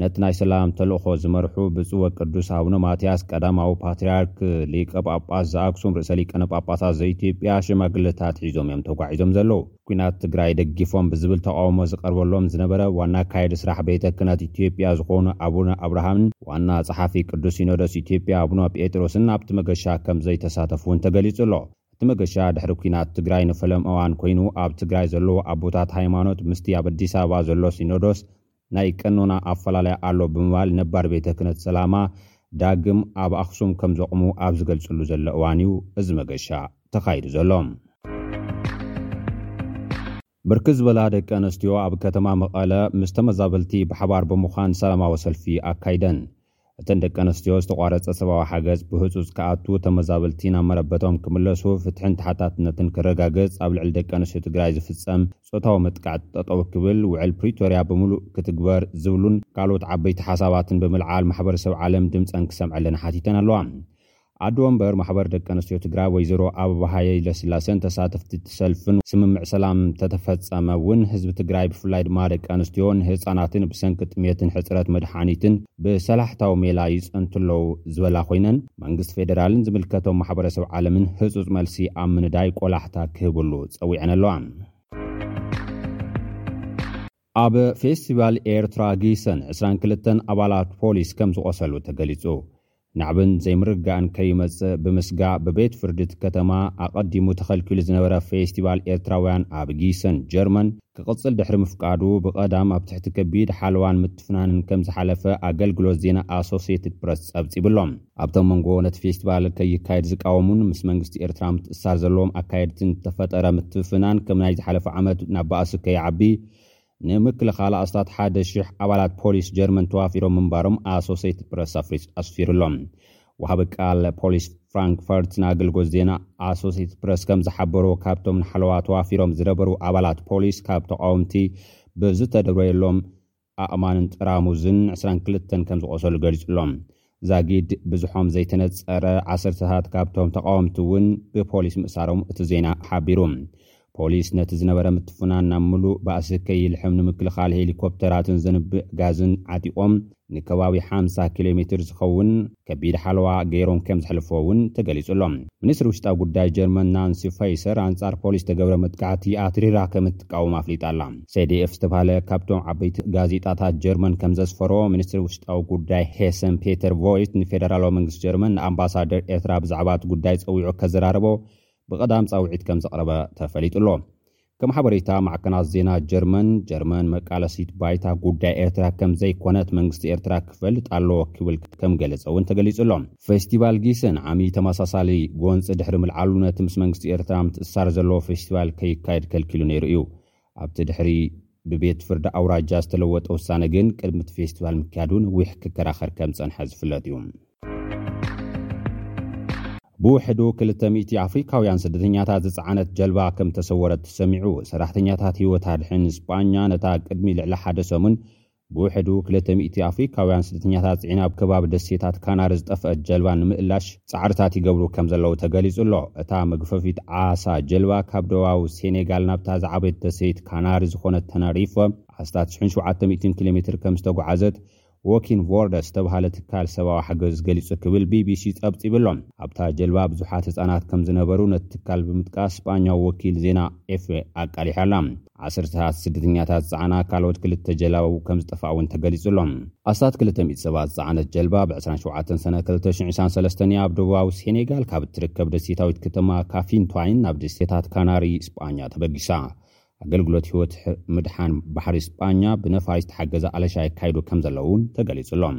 ነቲ ናይ ሰላም ተልእኾ ዝመርሑ ብፁዕ ወቅዱስ ኣቡነ ማትያስ ቀዳማዊ ፓትርያርክ ሊቀ ጳጳስ ዘኣክሱም ርእሰ ሊቃነ ጳጳሳት ዘኢትዮጵያ ሽማግለታት ሒዞም እዮም ተጓዒዞም ዘለዉ። ኲናት ትግራይ ደጊፎም ብዝብል ተቓውሞ ዝቐርበሎም ዝነበረ ዋና ኣካየዲ ስራሕ ቤተ ክህነት ኢትዮጵያ ዝኾኑ ኣቡነ ኣብርሃምን ዋና ጸሓፊ ቅዱስ ሲኖዶስ ኢትዮጵያ ኣቡነ ጴጥሮስን ኣብቲ መገሻ ከምዘይተሳተፉ እውን ተገሊጹ ኣሎ። እቲ መገሻ ድሕሪ ኲናት ትግራይ ንፈለም እዋን ኮይኑ ኣብ ትግራይ ዘለዉ ኣቦታት ሃይማኖት ምስቲ ኣብ ኣዲስ ኣበባ ዘሎ ሲኖዶስ ናይ ቀኖና ኣፈላላይ ኣሎ ብምባል ነባር ቤተ ክህነት ሰላማ ዳግም ኣብ ኣኽሱም ከም ዘቑሙ ኣብ ዝገልጽሉ ዘሎ እዋን እዩ እዚ መገሻ ተኻይዱ ዘሎ። ብርክት ዝበላ ደቂ ኣነስትዮ ኣብ ከተማ መቐለ ምስ ተመዛበልቲ ብሓባር ብምዃን ሰላማዊ ሰልፊ ኣካይደን። እተን ደቂ ኣንስትዮ ዝተቋረፀ ሰብኣዊ ሓገዝ ብህፁፅ ክኣቱ፣ ተመዛበልቲ ናብ መረበቶም ክምለሱ፣ ፍትሕን ተሓታትነትን ክረጋገፅ፣ ኣብ ልዕሊ ደቂ ኣንስትዮ ትግራይ ዝፍፀም ፆታዊ መጥቃዕቲ ጠጠው ክብል፣ ውዕል ፕሪቶርያ ብምሉእ ክትግበር ዝብሉን ካልኦት ዓበይቲ ሓሳባትን ብምልዓል ማሕበረሰብ ዓለም ድምፀን ክሰምዐለን ሓቲተን ኣለዋ። ኣዶ ወንበር ማሕበር ደቂ ኣንስትዮ ትግራይ ወይዘሮ ኣበባ ሃይለስላሰን ተሳተፍቲ እቲ ሰልፍን ስምምዕ ሰላም እንተተፈፀመ እውን ህዝቢ ትግራይ ብፍላይ ድማ ደቂ ኣንስትዮን ህፃናትን ብሰንኪ ጥሜትን ሕፅረት መድሓኒትን ብሰላሕታዊ ሜላ ይፀንቱ ኣለው ዝበላ ኮይነን መንግስቲ ፌደራልን ዝምልከቶም ማሕበረሰብ ዓለምን ህፁፅ መልሲ ኣብ ምንዳይ ቆላሕታ ክህብሉ ፀዊዐን ኣለዋ። ኣብ ፌስቲቫል ኤርትራ ጊሰን ዕስራን ክልተን ኣባላት ፖሊስ ከም ዝቖሰሉ ተገሊጹ። ናዕብን ዘይምርግጋእን ከይመጽእ ብምስጋእ ብቤት ፍርዲ እቲ ከተማ ኣቐዲሙ ተኸልኪሉ ዝነበረ ፌስቲቫል ኤርትራውያን ኣብ ጊሰን፣ ጀርመን፣ ክቕጽል ድሕሪ ምፍቃዱ ብቐዳም ኣብ ትሕቲ ከቢድ ሓለዋን ምትፍናንን ከም ዝሓለፈ ኣገልግሎት ዜና ኣሶሴይትድ ፕረስ ጸብጺቡ'ሎ። ኣብቶም መንጎ ነቲ ፌስቲቫል ከይካየድ ዝቃወሙን ምስ መንግስቲ ኤርትራ ምትእስሳር ዘለዎም ኣካየድትን ዝተፈጠረ ምትፍፍናን ከም ናይ ዝሓለፈ ዓመት ናብ ባእሲ ከይዓቢ ንምክልኻል ኣስታት ሓደ ሽሕ ኣባላት ፖሊስ ጀርመን ተዋፊሮም ምንባሮም ኣሶሴይትድ ፕረስ ኣፍሪስ ኣስፊሩ ኣሎ። ወሃቢ ቃል ፖሊስ ፍራንክፈርት ንኣገልግሎት ዜና ኣሶሴይትድ ፕረስ ከም ዝሓበሮ ካብቶም ንሓለዋ ተዋፊሮም ዝነበሩ ኣባላት ፖሊስ ካብ ተቓወምቲ ብዝተደብረየሎም ኣእማንን ጠራሙዝን ዕስራን ክልተን ከም ዝቖሰሉ ገሊጹ'ሎ። ዛጊድ ብዝሖም ዘይተነጸረ ዓሰርተታት ካብቶም ተቓወምቲ'ውን ብፖሊስ ምእሳሮም እቲ ዜና ሓቢሩ። ፖሊስ ነቲ ዝነበረ ምትፍናን ናብ ምሉእ ባእሲ ከይልሕም ንምክልኻል ሄሊኮፕተራትን ዘንብዕ ጋዝን ዓጢቖም ንከባቢ ሓምሳ ኪሎሜትር ዝኸውን ከቢድ ሓለዋ ገይሮም ከም ዘሕልፍዎ እውን ተገሊጹ ኣሎ። ሚኒስትሪ ውሽጣዊ ጉዳይ ጀርመን ናንሲ ፈይሰር ኣንጻር ፖሊስ ዝተገብረ መጥቃዕቲ ኣትሪራ ከም እትቃወም ኣፍሊጣ ኣላ። ሴዲኤፍ ዝተባህለ ካብቶም ዓበይቲ ጋዜጣታት ጀርመን ከም ዘስፈሮ፣ ሚኒስትሪ ውሽጣዊ ጉዳይ ሄሰን ፔተር ቮይት ንፌደራላዊ መንግስቲ ጀርመን ንኣምባሳደር ኤርትራ ብዛዕባ እቲ ጉዳይ ጸዊዑ ከዘራርቦ ብቀዳም ጻውዒት ከም ዘቕረበ ተፈሊጡ ኣሎ። ከም ሓበሬታ ማዕከናት ዜና ጀርመን፣ ጀርመን መቃለሲት ባይታ ጉዳይ ኤርትራ ከም ዘይኮነት መንግስቲ ኤርትራ ክፈልጥ ኣለዎ ክብል ከም ገለጸ እውን ተገሊጹ ኣሎ። ፌስቲቫል ጊሰን ዓሚ ተመሳሳሊ ጎንጺ ድሕሪ ምልዓሉ ነቲ ምስ መንግስቲ ኤርትራ ምትእስሳር ዘለዎ ፌስቲቫል ከይካየድ ከልኪሉ ነይሩ እዩ። ኣብቲ ድሕሪ ብቤት ፍርዲ ኣውራጃ ዝተለወጠ ውሳነ ግን ቅድሚ እቲ ፌስቲቫል ምክያዱ ነዊሕ ክከራኸር ከም ዝጸንሐ ዝፍለጥ እዩ። ብውሕዱ ክልተ ሚእቲ ኣፍሪካውያን ስደተኛታት ዝፀዓነት ጀልባ ከም ተሰወረት ተሰሚዑ ሰራሕተኛታት ህይወት ኣድሕን ስጳኛ ነታ ቅድሚ ልዕሊ ሓደ ሰሙን ብውሕዱ ክልተ ሚእቲ ኣፍሪካውያን ስደተኛታት ፅዒና ኣብ ከባቢ ደሴታት ካናሪ ዝጠፍአት ጀልባ ንምእላሽ ፃዕርታት ይገብሩ ከም ዘለዉ ተገሊፁ ኣሎ እታ መግፈፊት ዓሳ ጀልባ ካብ ደቡባዊ ሴኔጋል ናብታ ዝዓበየት ደሴት ካናሪ ዝኾነት ተነሪፈ ኣስታት 700 ኪሎ ሜትር ከም ዝተጓዓዘት ዎኪን ቮርደ ዝተብሃለ ትካል ሰብኣዊ ሓገዝ ገሊጹ ክብል ቢቢሲ ጸብጺቡ ኣሎ። ኣብታ ጀልባ ብዙሓት ህጻናት ከም ዝነበሩ ነቲ ትካል ብምጥቃስ ስጳኛዊ ወኪል ዜና ኤፍፔ ኣቃሊሓ ኣላ። ዓሰርተታት ስደተኛታት ዝጸዓና ካልኦት ክልተ ጀላቡ ከም ዝጠፍኣ'ውን ተገሊጹ ኣሎ። ኣስታት ክልተ ሚእቲ ሰባት ዝጸዓነት ጀልባ ብ ዕስራን ሸውዓተን ሰነ ክልተ ሽሕን ዒስራን ሰለስተን እያ ኣብ ደቡባዊ ሴኔጋል ካብ እትርከብ ደሴታዊት ከተማ ካፊንቷይን ናብ ደሴታት ካናሪ ስጳኛ ተበጊሳ። ኣገልግሎት ህይወት ምድሓን ባሕሪ ስጳኛ ብነፋሪት ዝተሓገዘ ኣለሻ የካይዱ ከም ዘለዉ እውን ተገሊጹ ኣሎ።